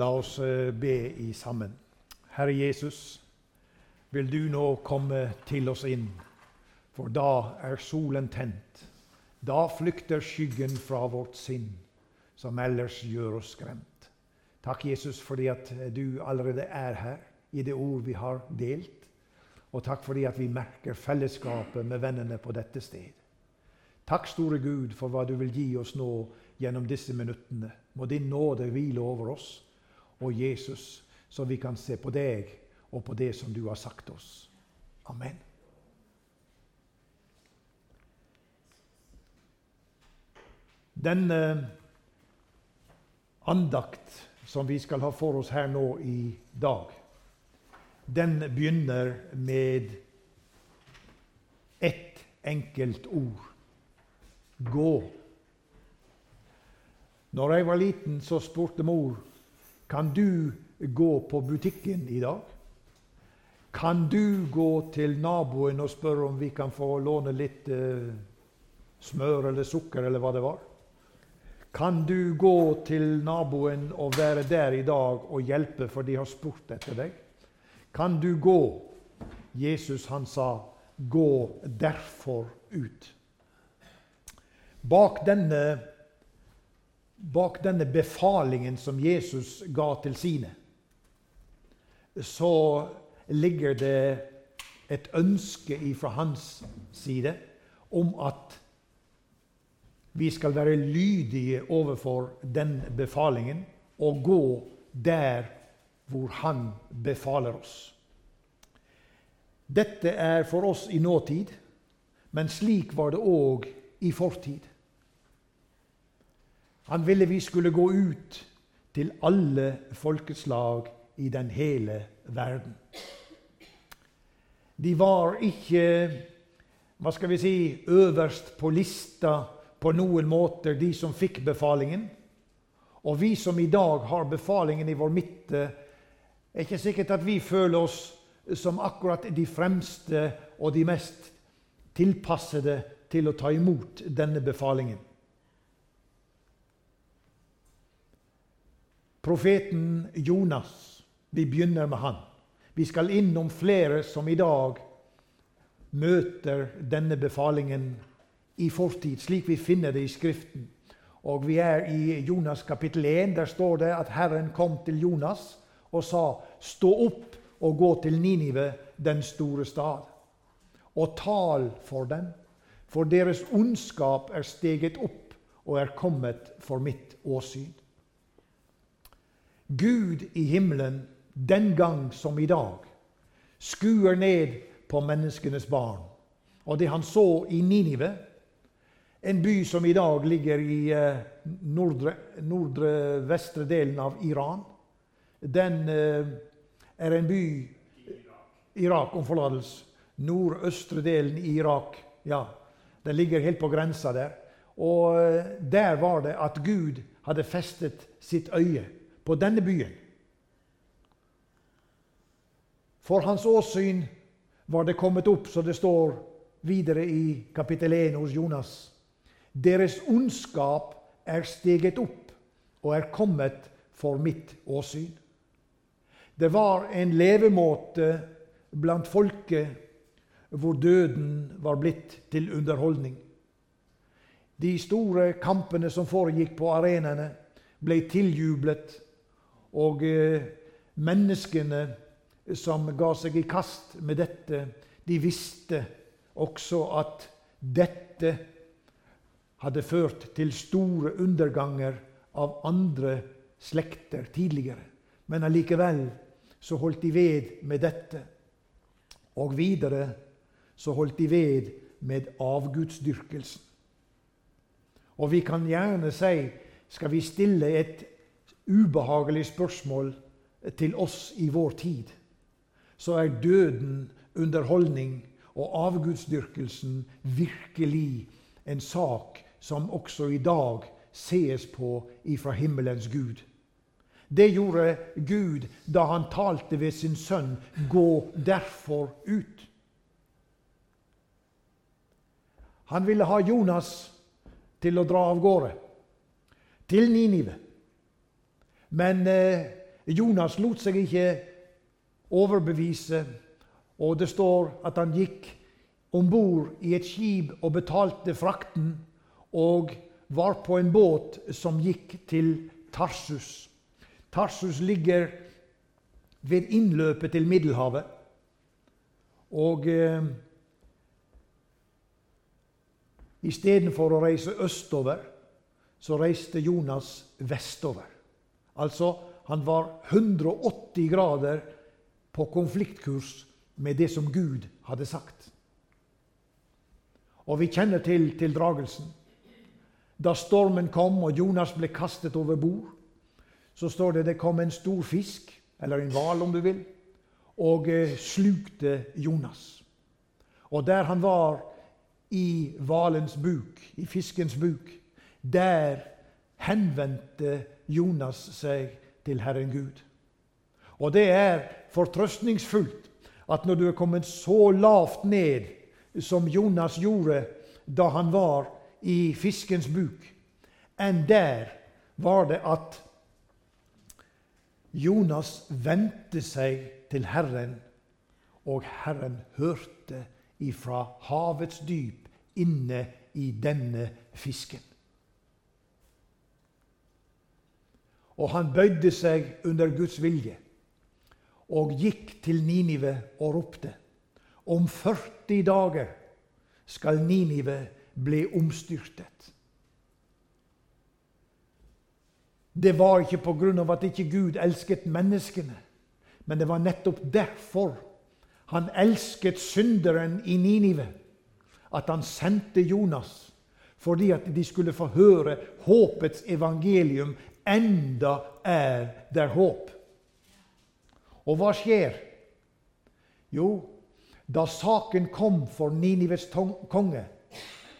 La oss eh, be i sammen. Herre Jesus, vil du nå komme til oss inn, for da er solen tent. Da flykter skyggen fra vårt sinn, som ellers gjør oss skremt. Takk, Jesus, fordi at du allerede er her i det ord vi har delt. Og takk fordi at vi merker fellesskapet med vennene på dette sted. Takk, store Gud, for hva du vil gi oss nå gjennom disse minuttene. Må din nåde hvile over oss og Jesus, så vi kan se på deg og på det som du har sagt oss. Amen. Den andakt som vi skal ha for oss her nå i dag, den begynner med ett enkelt ord gå. Når jeg var liten, så spurte mor kan du gå på butikken i dag? Kan du gå til naboen og spørre om vi kan få låne litt eh, smør eller sukker, eller hva det var? Kan du gå til naboen og være der i dag og hjelpe, for de har spurt etter deg? Kan du gå? Jesus han sa, 'Gå derfor ut'. Bak denne, bak denne befalingen som Jesus ga til sine, så ligger det et ønske fra hans side om at vi skal være lydige overfor den befalingen og gå der hvor han befaler oss. Dette er for oss i nåtid, men slik var det òg i fortid. Han ville vi skulle gå ut til alle folkeslag i den hele verden. De var ikke hva skal vi si, øverst på lista på noen måter, de som fikk befalingen. Og vi som i dag har befalingen i vår midte, er ikke sikkert at vi føler oss som akkurat de fremste og de mest tilpassede til å ta imot denne befalingen. Profeten Jonas, vi begynner med han. Vi skal innom flere som i dag møter denne befalingen i fortid, slik vi finner det i Skriften. Og Vi er i Jonas kapittel 1. Der står det at Herren kom til Jonas og sa:" Stå opp og gå til Ninive, den store stad, og tal for dem, for deres ondskap er steget opp og er kommet for mitt åsyn. Gud i himmelen, den gang som i dag, skuer ned på menneskenes barn. Og det han så i Ninive, en by som i dag ligger i eh, nordre, nordre vestre delen av Iran, den eh, er en by Irak, om forlatelse. Nordøstre delen i Irak. Ja, Den ligger helt på grensa der. Og eh, der var det at Gud hadde festet sitt øye på denne byen. For hans åsyn var det kommet opp, så det står videre i kapittel 1 hos Jonas. Deres ondskap er steget opp og er kommet for mitt åsyn. Det var en levemåte blant folket hvor døden var blitt til underholdning. De store kampene som foregikk på arenaene, ble tiljublet og eh, menneskene som ga seg i kast med dette, de visste også at dette hadde ført til store underganger av andre slekter tidligere. Men allikevel så holdt de ved med dette. Og videre så holdt de ved med avgudsdyrkelsen. Og vi kan gjerne si skal vi stille et ubehagelig spørsmål til oss i vår tid, så er døden underholdning og avgudsdyrkelsen virkelig en sak som også i dag sees på ifra himmelens Gud. Det gjorde Gud da han talte ved sin sønn 'Gå derfor ut'. Han ville ha Jonas til å dra av gårde, til Ninive. Men eh, Jonas lot seg ikke overbevise, og det står at han gikk om bord i et skip og betalte frakten, og var på en båt som gikk til Tarsus. Tarsus ligger ved innløpet til Middelhavet. Og eh, istedenfor å reise østover, så reiste Jonas vestover. Altså, han var 180 grader på konfliktkurs med det som Gud hadde sagt. Og vi kjenner til tildragelsen. Da stormen kom og Jonas ble kastet over bord, så står det det kom en stor fisk, eller en hval om du vil, og eh, slukte Jonas. Og der han var i hvalens buk, i fiskens buk, der henvendte Jonas seg til Herren Gud. Og det er fortrøstningsfullt at når du er kommet så lavt ned som Jonas gjorde da han var i fiskens buk, enn der var det at Jonas vendte seg til Herren, og Herren hørte ifra havets dyp inne i denne fisken. Og han bøyde seg under Guds vilje og gikk til Ninive og ropte. Om 40 dager skal Ninive bli omstyrtet. Det var ikke av at ikke Gud elsket menneskene, men det var nettopp derfor han elsket synderen i Ninive, at han sendte Jonas, fordi at de skulle få høre håpets evangelium. Enda er der håp. Og hva skjer? Jo, da saken kom for Ninives konge,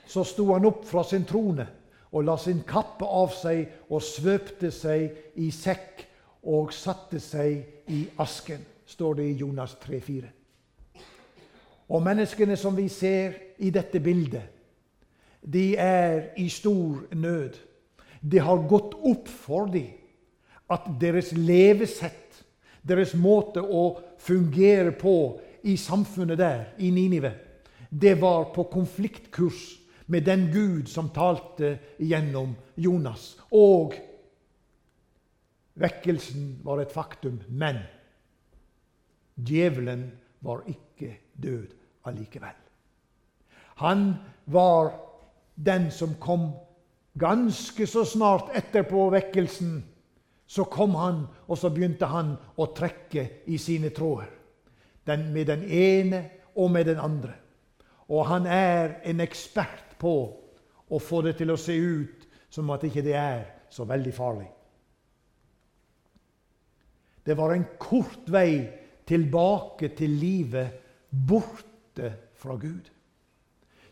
så sto han opp fra sin trone og la sin kappe av seg og svøpte seg i sekk og satte seg i asken, står det i Jonas 3,4. Og menneskene som vi ser i dette bildet, de er i stor nød. Det har gått opp for dem at deres levesett, deres måte å fungere på i samfunnet der, i Ninive, det var på konfliktkurs med den Gud som talte gjennom Jonas. Og vekkelsen var et faktum, men djevelen var ikke død allikevel. Han var den som kom ganske så snart etterpå vekkelsen. Så kom han, og så begynte han å trekke i sine tråder. Den, med den ene og med den andre. Og han er en ekspert på å få det til å se ut som at ikke det er så veldig farlig. Det var en kort vei tilbake til livet borte fra Gud.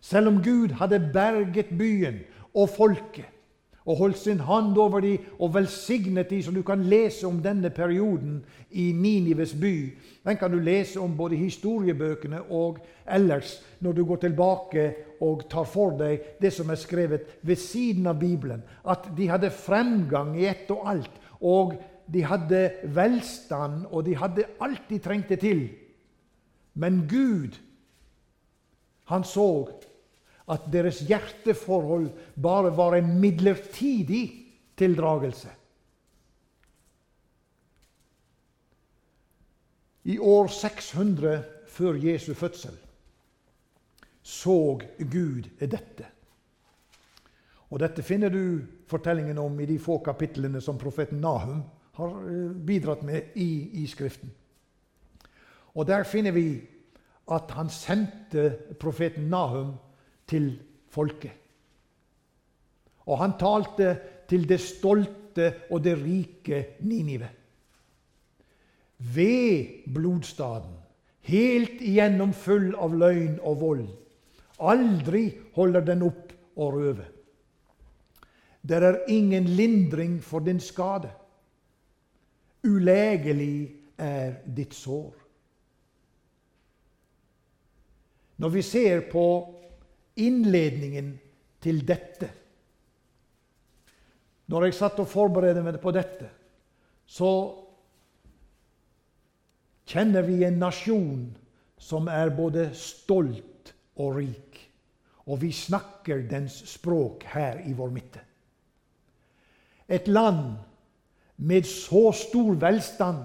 Selv om Gud hadde berget byen og folket og holdt sin hand over dem og velsignet dem, så du kan lese om denne perioden i Ninives by. Den kan du lese om både i historiebøkene og ellers når du går tilbake og tar for deg det som er skrevet ved siden av Bibelen. At de hadde fremgang i ett og alt. Og de hadde velstand, og de hadde alt de trengte til. Men Gud, han så at deres hjerteforhold bare var en midlertidig tildragelse. I år 600 før Jesu fødsel så Gud dette. Og Dette finner du fortellingen om i de få kapitlene som profeten Nahum har eh, bidratt med i, i Skriften. Og Der finner vi at han sendte profeten Nahum til folket. Og han talte til det stolte og det rike Ninive. Ved blodstaden, helt igjennom full av løgn og vold. Aldri holder den opp å røve. Der er ingen lindring for din skade. Ulegelig er ditt sår. Når vi ser på innledningen til dette. Når jeg satt og forberedte meg på dette, så kjenner vi en nasjon som er både stolt og rik. Og vi snakker dens språk her i vår midte. Et land med så stor velstand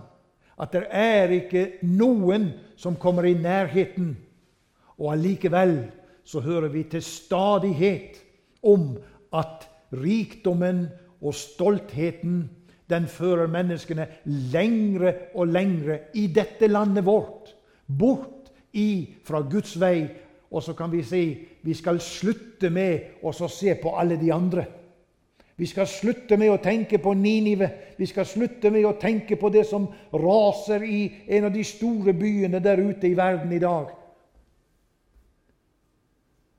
at det er ikke noen som kommer i nærheten. Og allikevel så hører vi til stadighet om at rikdommen og stoltheten den fører menneskene lengre og lengre i dette landet vårt. Bort i fra Guds vei. Og så kan vi si vi skal slutte med å se på alle de andre. Vi skal slutte med å tenke på Ninive. Vi skal slutte med å tenke på det som raser i en av de store byene der ute i verden i dag.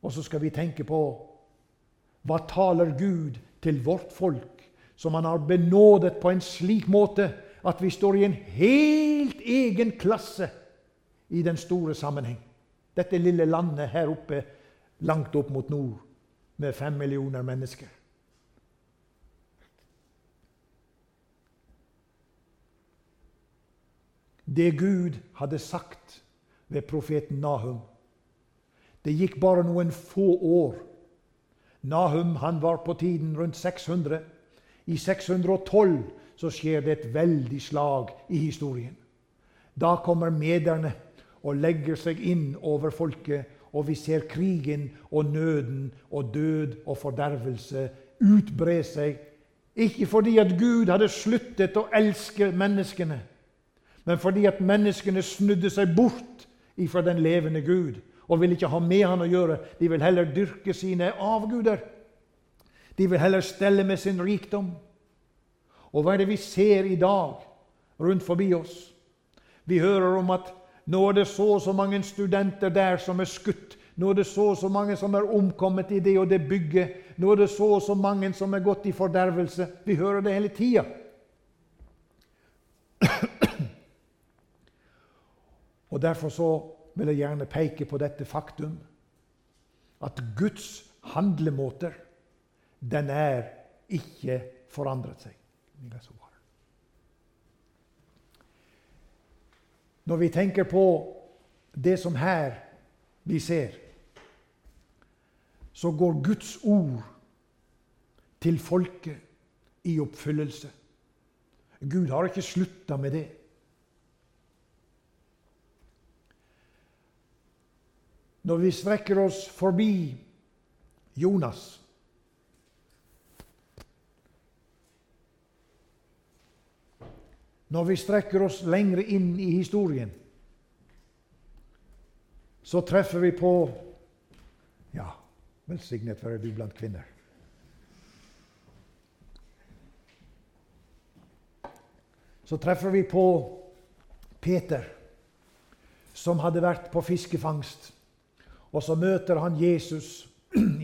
Og så skal vi tenke på hva taler Gud til vårt folk, som han har benådet på en slik måte at vi står i en helt egen klasse i den store sammenheng. Dette lille landet her oppe, langt opp mot nord, med fem millioner mennesker. Det Gud hadde sagt ved profeten Nahum. Det gikk bare noen få år. Nahum han var på tiden rundt 600. I 612 så skjer det et veldig slag i historien. Da kommer mederne og legger seg inn over folket, og vi ser krigen og nøden og død og fordervelse utbre seg. Ikke fordi at Gud hadde sluttet å elske menneskene, men fordi at menneskene snudde seg bort ifra den levende Gud og vil ikke ha med han å gjøre. De vil heller dyrke sine avguder. De vil heller stelle med sin rikdom. Og hva er det vi ser i dag rundt forbi oss? Vi hører om at nå er det så og så mange studenter der som er skutt. Nå er det så og så mange som er omkommet i det og det bygget. Nå er det så og så mange som er gått i fordervelse. Vi hører det hele tida. Og Derfor så vil jeg gjerne peke på dette faktum at Guds handlemåter den er ikke forandret seg. Når vi tenker på det som her vi ser, så går Guds ord til folket i oppfyllelse. Gud har ikke slutta med det. Når vi strekker oss forbi Jonas Når vi strekker oss lengre inn i historien, så treffer vi på Ja, velsignet være du blant kvinner. Så treffer vi på Peter, som hadde vært på fiskefangst. Og så møter han Jesus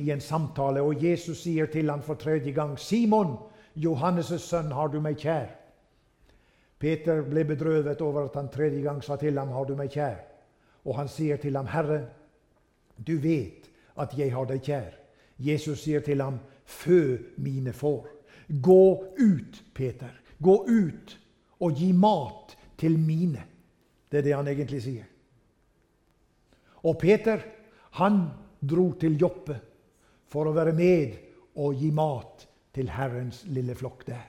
i en samtale, og Jesus sier til ham for tredje gang, 'Simon, Johannes' sønn, har du meg kjær?' Peter ble bedrøvet over at han tredje gang sa til ham, 'Har du meg kjær?' Og han sier til ham, 'Herre, du vet at jeg har deg kjær.' Jesus sier til ham, 'Fø mine får.' Gå ut, Peter. Gå ut og gi mat til mine. Det er det han egentlig sier. Og Peter han dro til Joppe for å være med og gi mat til Herrens lille flokk der.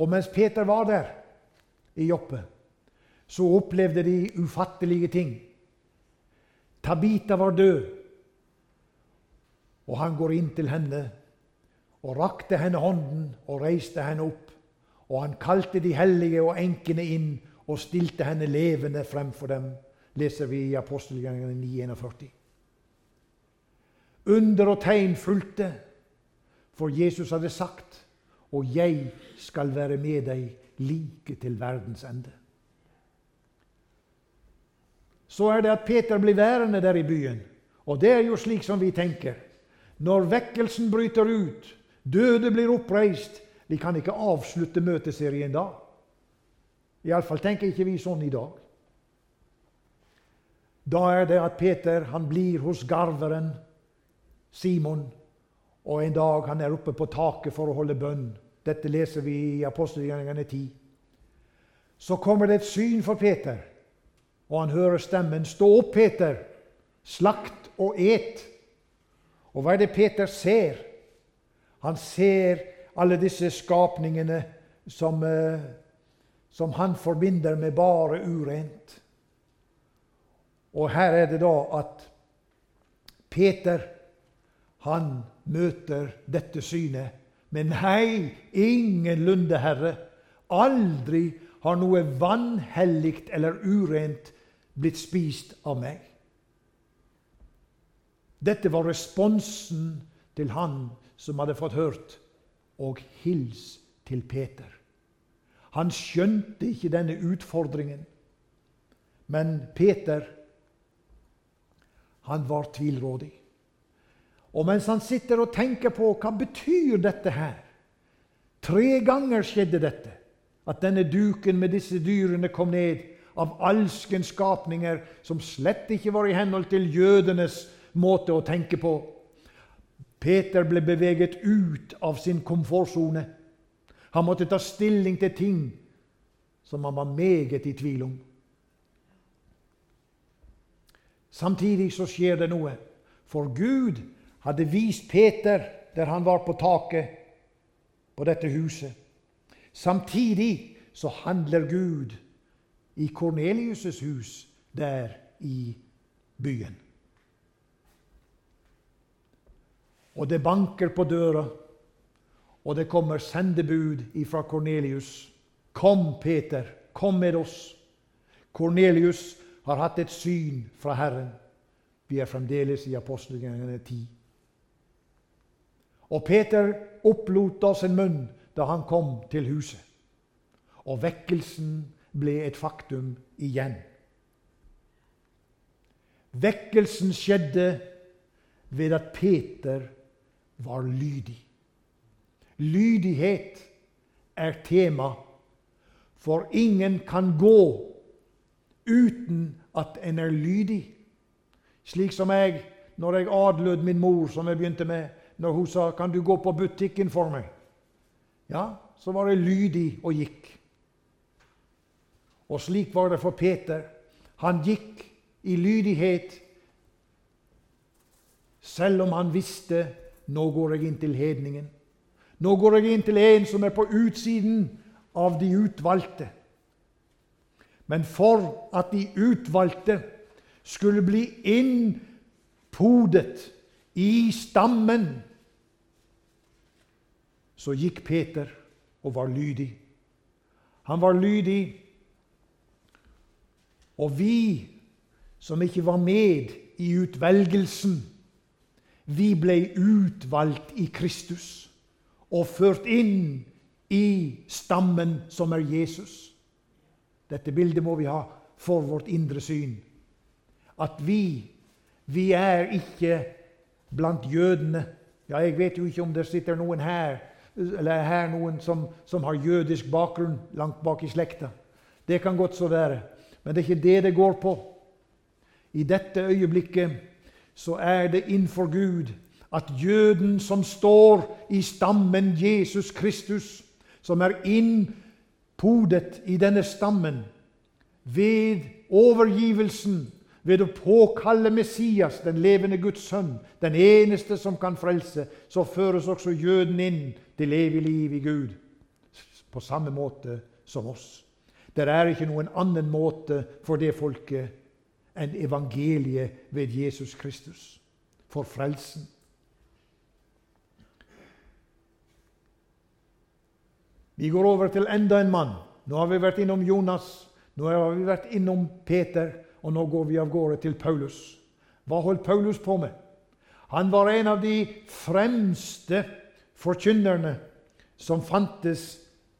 Og mens Peter var der i Joppe, så opplevde de ufattelige ting. Tabita var død, og han går inn til henne og rakte henne hånden og reiste henne opp. Og han kalte de hellige og enkene inn og stilte henne levende fremfor dem leser vi i apostelgjerningene 941. Under og tegn fulgte, for Jesus hadde sagt, 'Og jeg skal være med deg like til verdens ende'. Så er det at Peter blir værende der i byen. Og det er jo slik som vi tenker. Når vekkelsen bryter ut, døde blir oppreist Vi kan ikke avslutte møteserien da. Iallfall tenker ikke vi sånn i dag. Da er det at Peter han blir hos garveren Simon, og en dag han er oppe på taket for å holde bønn. Dette leser vi i apostelgjerningene 10. Så kommer det et syn for Peter, og han hører stemmen. 'Stå opp, Peter. Slakt og et.' Og hva er det Peter ser? Han ser alle disse skapningene som, eh, som han forbinder med bare urent. Og her er det da at Peter han møter dette synet. Men hei, ingenlunde, Herre. Aldri har noe vanhellig eller urent blitt spist av meg. Dette var responsen til han som hadde fått hørt, og hils til Peter. Han skjønte ikke denne utfordringen, men Peter han var tvilrådig. Og mens han sitter og tenker på hva betyr dette her Tre ganger skjedde dette, at denne duken med disse dyrene kom ned av alskens skapninger som slett ikke var i henhold til jødenes måte å tenke på. Peter ble beveget ut av sin komfortsone. Han måtte ta stilling til ting som han var meget i tvil om. Samtidig så skjer det noe. For Gud hadde vist Peter der han var på taket på dette huset. Samtidig så handler Gud i Kornelius' hus der i byen. Og det banker på døra, og det kommer sendebud fra Kornelius. Kom, Peter, kom med oss. Kornelius har hatt et syn fra Herren. Vi er fremdeles i apostelgjerningene 10. Og Peter opplot da sin munn da han kom til huset. Og vekkelsen ble et faktum igjen. Vekkelsen skjedde ved at Peter var lydig. Lydighet er tema, for ingen kan gå uten at en er lydig. Slik som jeg, når jeg adlød min mor, som jeg begynte med, når hun sa 'Kan du gå på butikken for meg?' Ja, så var jeg lydig og gikk. Og slik var det for Peter. Han gikk i lydighet, selv om han visste 'Nå går jeg inn til hedningen'. Nå går jeg inn til en som er på utsiden av de utvalgte. Men for at de utvalgte skulle bli innpodet i stammen så gikk Peter og var lydig. Han var lydig. Og vi som ikke var med i utvelgelsen, vi ble utvalgt i Kristus og ført inn i stammen som er Jesus. Dette bildet må vi ha for vårt indre syn. At vi, vi er ikke blant jødene. Ja, jeg vet jo ikke om det sitter noen her eller her noen som, som, har jødisk bakgrunn langt bak i slekta. Det kan godt så være. Men det er ikke det det går på. I dette øyeblikket så er det innenfor Gud at jøden som står i stammen Jesus Kristus, som er innpodet i denne stammen, ved overgivelsen ved å påkalle Messias, den levende Guds sønn, den eneste som kan frelse, så føres også jøden inn til evig liv i Gud på samme måte som oss. Det er ikke noen annen måte for det folket enn evangeliet ved Jesus Kristus, for frelsen. Vi går over til enda en mann. Nå har vi vært innom Jonas, nå har vi vært innom Peter. Og nå går vi av gårde til Paulus. Hva holdt Paulus på med? Han var en av de fremste forkynnerne som fantes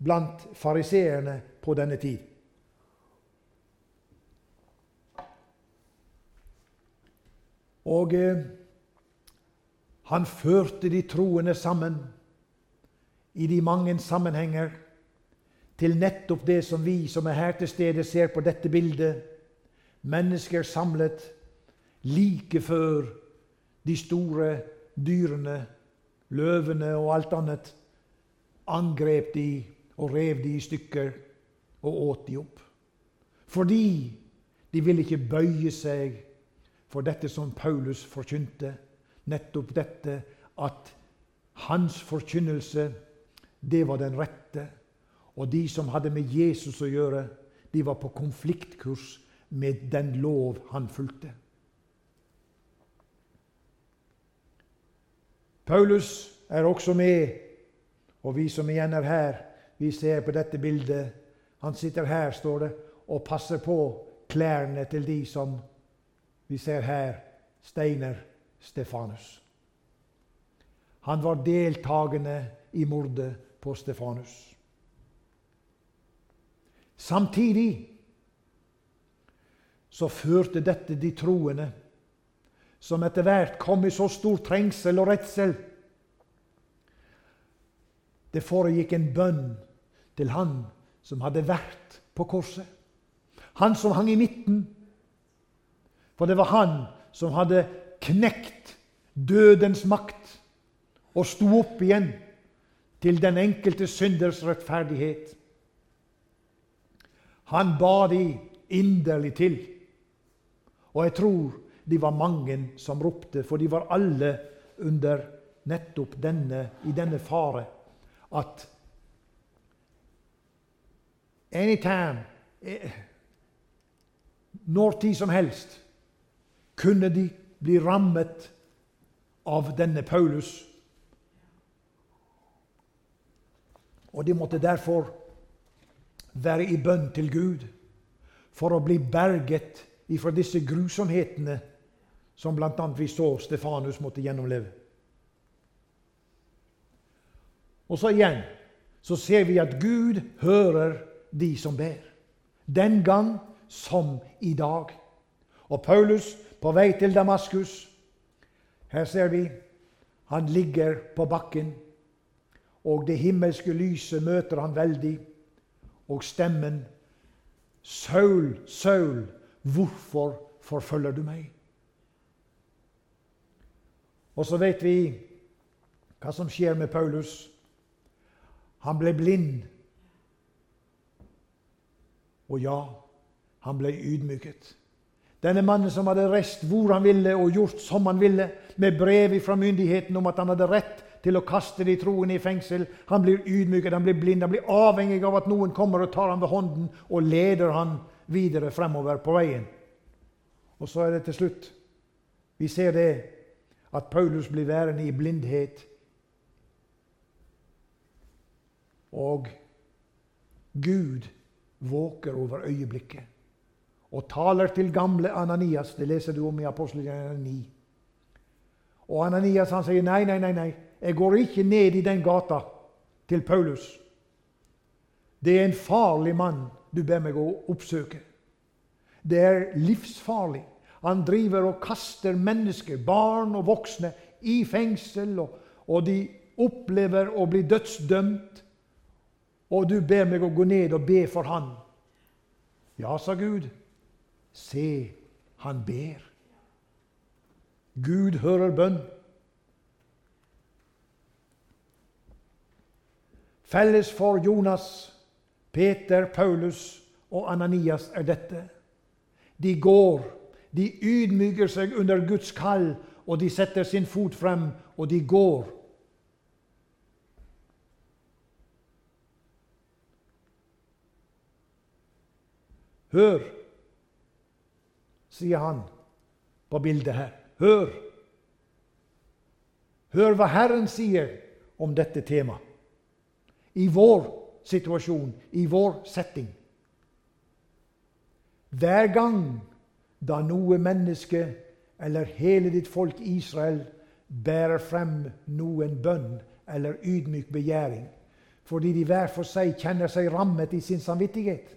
blant fariseerne på denne tid. Og eh, han førte de troende sammen i de mange sammenhenger til nettopp det som vi som er her til stede, ser på dette bildet Mennesker samlet like før de store dyrene, løvene og alt annet, angrep de og rev de i stykker og åt de opp. Fordi de ville ikke bøye seg for dette som Paulus forkynte. Nettopp dette at hans forkynnelse, det var den rette. Og de som hadde med Jesus å gjøre, de var på konfliktkurs med den lov han fulgte. Paulus er også med, og vi som igjen er her, vi ser på dette bildet. Han sitter her, står det, og passer på klærne til de som vi ser her, Steiner Stefanus. Han var deltakende i mordet på Stefanus. Samtidig så førte dette de troende, som etter hvert kom i så stor trengsel og redsel. Det foregikk en bønn til han som hadde vært på korset. Han som hang i midten. For det var han som hadde knekt dødens makt og sto opp igjen til den enkelte synders rettferdighet. Han ba de inderlig til. Og jeg tror de var mange som ropte, for de var alle under nettopp denne, i denne fare at anytime, eh, når tid som helst, kunne de bli rammet av denne Paulus. Og de måtte derfor være i bønn til Gud for å bli berget ifra disse grusomhetene som bl.a. vi så Stefanus måtte gjennomleve. Og så igjen så ser vi at Gud hører de som ber. Den gang som i dag. Og Paulus på vei til Damaskus Her ser vi han ligger på bakken, og det himmelske lyset møter han veldig, og stemmen Saul, Saul, hvorfor forfølger du meg? Og så vet vi hva som skjer med Paulus. Han ble blind. Og ja, han ble ydmyket. Denne mannen som hadde reist hvor han ville og gjort som han ville, med brev fra myndigheten om at han hadde rett til å kaste de troende i fengsel. Han blir ydmyket, han blir blind, han blir avhengig av at noen kommer og tar ham ved hånden og leder ham videre fremover på veien. Og så er det til slutt Vi ser det at Paulus blir værende i blindhet Og Gud våker over øyeblikket og taler til gamle Ananias. Det leser du om i Apostelgjerningen 9. Og Ananias han sier nei, nei, nei, nei, jeg går ikke ned i den gata til Paulus. Det er en farlig mann du ber meg å oppsøke. Det er livsfarlig. Han driver og kaster mennesker, barn og voksne, i fengsel, og, og de opplever å bli dødsdømt og du ber meg å gå ned og be for han. Ja, sa Gud. Se, han ber. Gud hører bønn. Felles for Jonas, Peter, Paulus og Ananias er dette. De går, de ydmyker seg under Guds kall, og de setter sin fot frem, og de går Hør, sier han på bildet her. Hør! Hør hva Herren sier om dette temaet. I vår situasjon, i vår setting. Hver gang da noe menneske eller hele ditt folk Israel bærer frem noen bønn eller ydmyk begjæring, fordi de hver for seg kjenner seg rammet i sin samvittighet,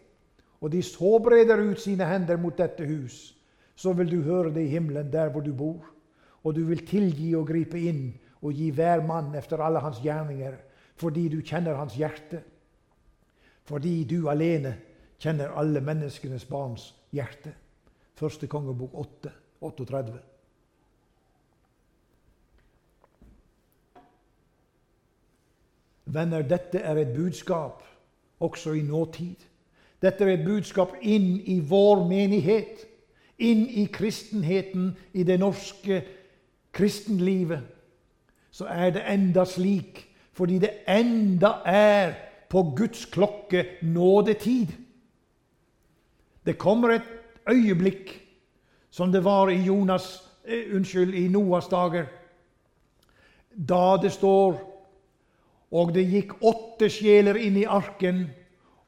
og de så breder ut sine hender mot dette hus, så vil du høre det i himmelen der hvor du bor. Og du vil tilgi og gripe inn og gi hver mann efter alle hans gjerninger, fordi du kjenner hans hjerte. Fordi du alene kjenner alle menneskenes barns hjerte. Første kongebok 8, 38. Venner, dette er et budskap også i nåtid. Dette er et budskap inn i vår menighet, inn i kristenheten, i det norske kristenlivet. Så er det enda slik, fordi det enda er på Guds klokke nådetid. Det kommer et øyeblikk, som det var i Jonas, eh, unnskyld, i Noas dager, da det står Og det gikk åtte sjeler inn i arken,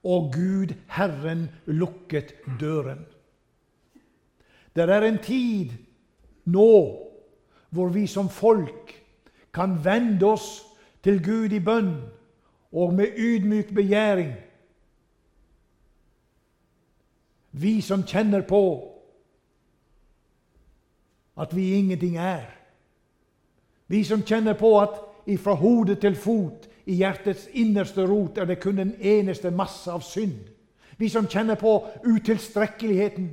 og Gud, Herren, lukket døren. Det er en tid nå hvor vi som folk kan vende oss til Gud i bønn og med ydmyk begjæring. Vi som kjenner på at vi ingenting er. Vi som kjenner på at ifra hode til fot i hjertets innerste rot er det kun en eneste masse av synd. Vi som kjenner på utilstrekkeligheten.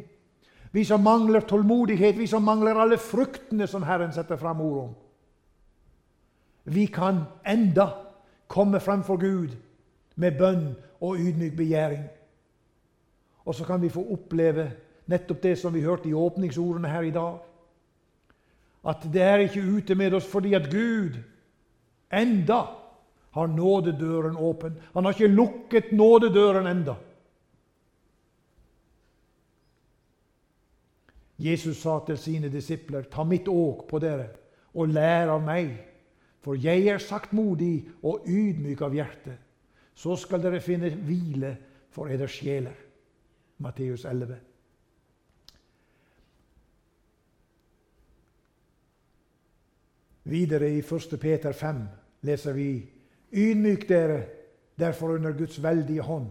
Vi som mangler tålmodighet, vi som mangler alle fruktene som Herren setter fram ord om. Vi kan enda komme fremfor Gud med bønn og ydmyk begjæring. Og så kan vi få oppleve nettopp det som vi hørte i åpningsordene her i dag. At det er ikke ute med oss fordi at Gud enda har nådedøren åpen. Han har ikke lukket nådedøren enda. Jesus sa til sine disipler, 'Ta mitt åk på dere og lær av meg.' For jeg er saktmodig og ydmyk av hjerte. Så skal dere finne hvile for eders sjeler. Matteus 11. Videre i 1. Peter 5 leser vi Ydmyk dere derfor under Guds veldige hånd,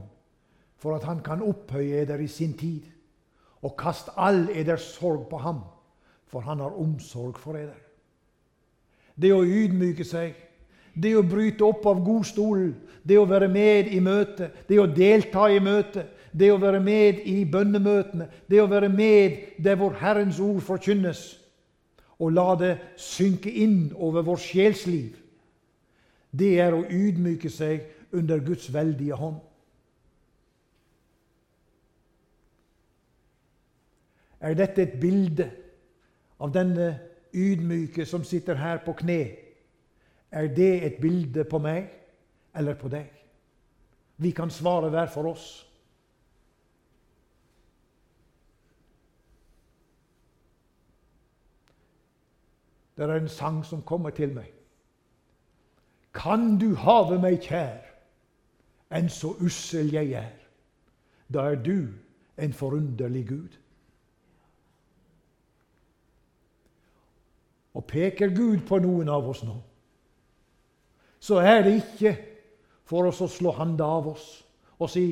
for at Han kan opphøye eder i sin tid. Og kast all eders sorg på ham, for han har omsorg for eder. Det å ydmyke seg, det å bryte opp av godstolen, det å være med i møtet, det å delta i møtet, det å være med i bønnemøtene, det å være med der hvor Herrens ord forkynnes, og la det synke inn over vårt sjelsliv. Det er å ydmyke seg under Guds veldige hånd. Er dette et bilde av denne ydmyke som sitter her på kne? Er det et bilde på meg eller på deg? Vi kan svare hver for oss. Det er en sang som kommer til meg. Kan du have meg kjær, enn så ussel jeg er. Da er du en forunderlig Gud. Og peker Gud på noen av oss nå, så er det ikke for oss å slå handa av oss og si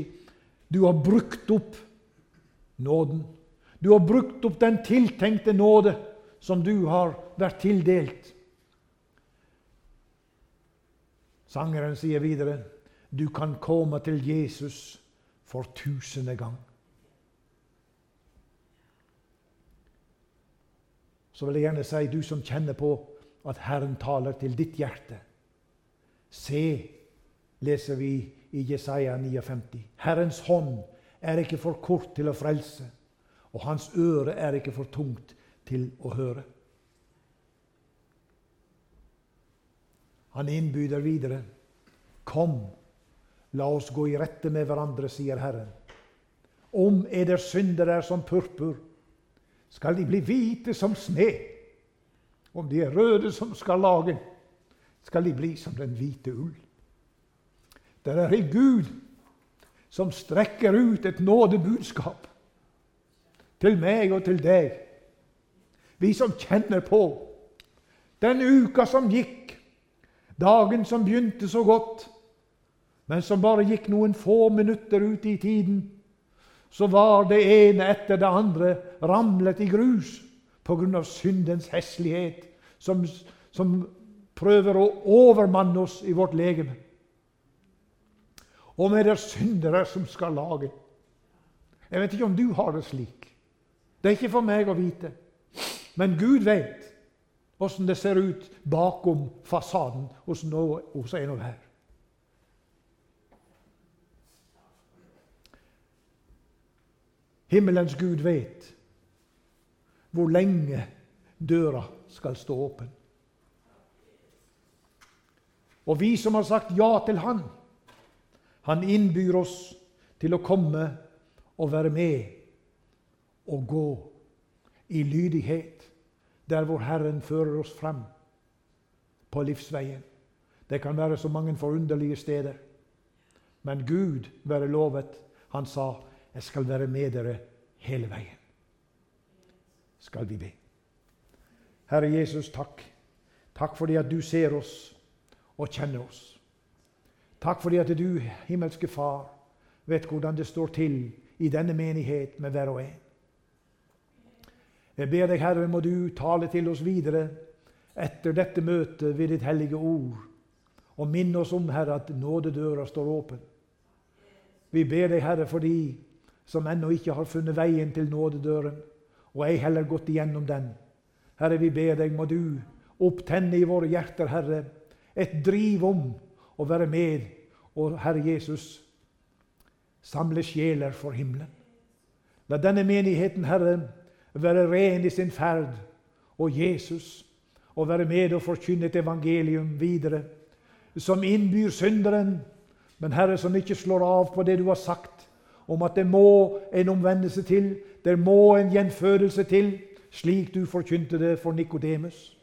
du har brukt opp nåden. Du har brukt opp den tiltenkte nåde som du har vært tildelt. Sangeren sier videre du kan komme til Jesus for tusende gang. Så vil jeg gjerne si, du som kjenner på at Herren taler til ditt hjerte. Se, leser vi i Jesaja 59. Herrens hånd er ikke for kort til å frelse, og hans øre er ikke for tungt til å høre. Han innbyder videre. Kom, la oss gå i rette med hverandre, sier Herren. Om eder synder er som purpur, skal de bli hvite som sne. Om de er røde som skarlagen, skal de bli som den hvite ull. Det er en Gud som strekker ut et nådebudskap til meg og til deg. Vi som kjenner på den uka som gikk, Dagen som begynte så godt, men som bare gikk noen få minutter ut i tiden, så var det ene etter det andre ramlet i grus pga. syndens heslighet, som, som prøver å overmanne oss i vårt legeme. Og med det syndere som skal lage. Jeg vet ikke om du har det slik. Det er ikke for meg å vite. Men Gud vet åssen det ser ut bakom fasaden hos, noe, hos en og hver. Himmelens Gud vet hvor lenge døra skal stå åpen. Og vi som har sagt ja til Han, han innbyr oss til å komme og være med og gå i lydighet der hvor Herren fører oss frem på livsveien. Det kan være så mange forunderlige steder. Men Gud være lovet. Han sa, 'Jeg skal være med dere hele veien'. Skal vi be. Herre Jesus, takk. Takk fordi at du ser oss og kjenner oss. Takk fordi at du, himmelske Far, vet hvordan det står til i denne menighet med hver og en. Jeg ber deg, Herre, må du tale til oss videre etter dette møtet ved ditt hellige ord. Og minne oss om, Herre, at nådedøra står åpen. Vi ber deg, Herre, for de som ennå ikke har funnet veien til nådedøren, og ei heller gått igjennom den. Herre, vi ber deg, må du opptenne i våre hjerter, Herre, et driv om å være med og, Herre Jesus, samle sjeler for himmelen. La denne menigheten, Herre, være ren i sin ferd, og Jesus, og være med og forkynne et evangelium videre, som innbyr synderen men Herre, som ikke slår av på det du har sagt om at det må en omvendelse til, det må en gjenfødelse til, slik du forkynte det for Nikodemus.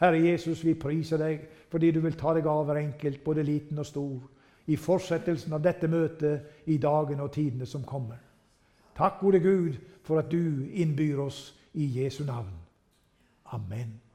Herre Jesus, vi priser deg fordi du vil ta deg av hver enkelt, både liten og stor, i fortsettelsen av dette møtet i dagene og tidene som kommer. Takk, gode Gud, for at du innbyr oss i Jesu navn. Amen.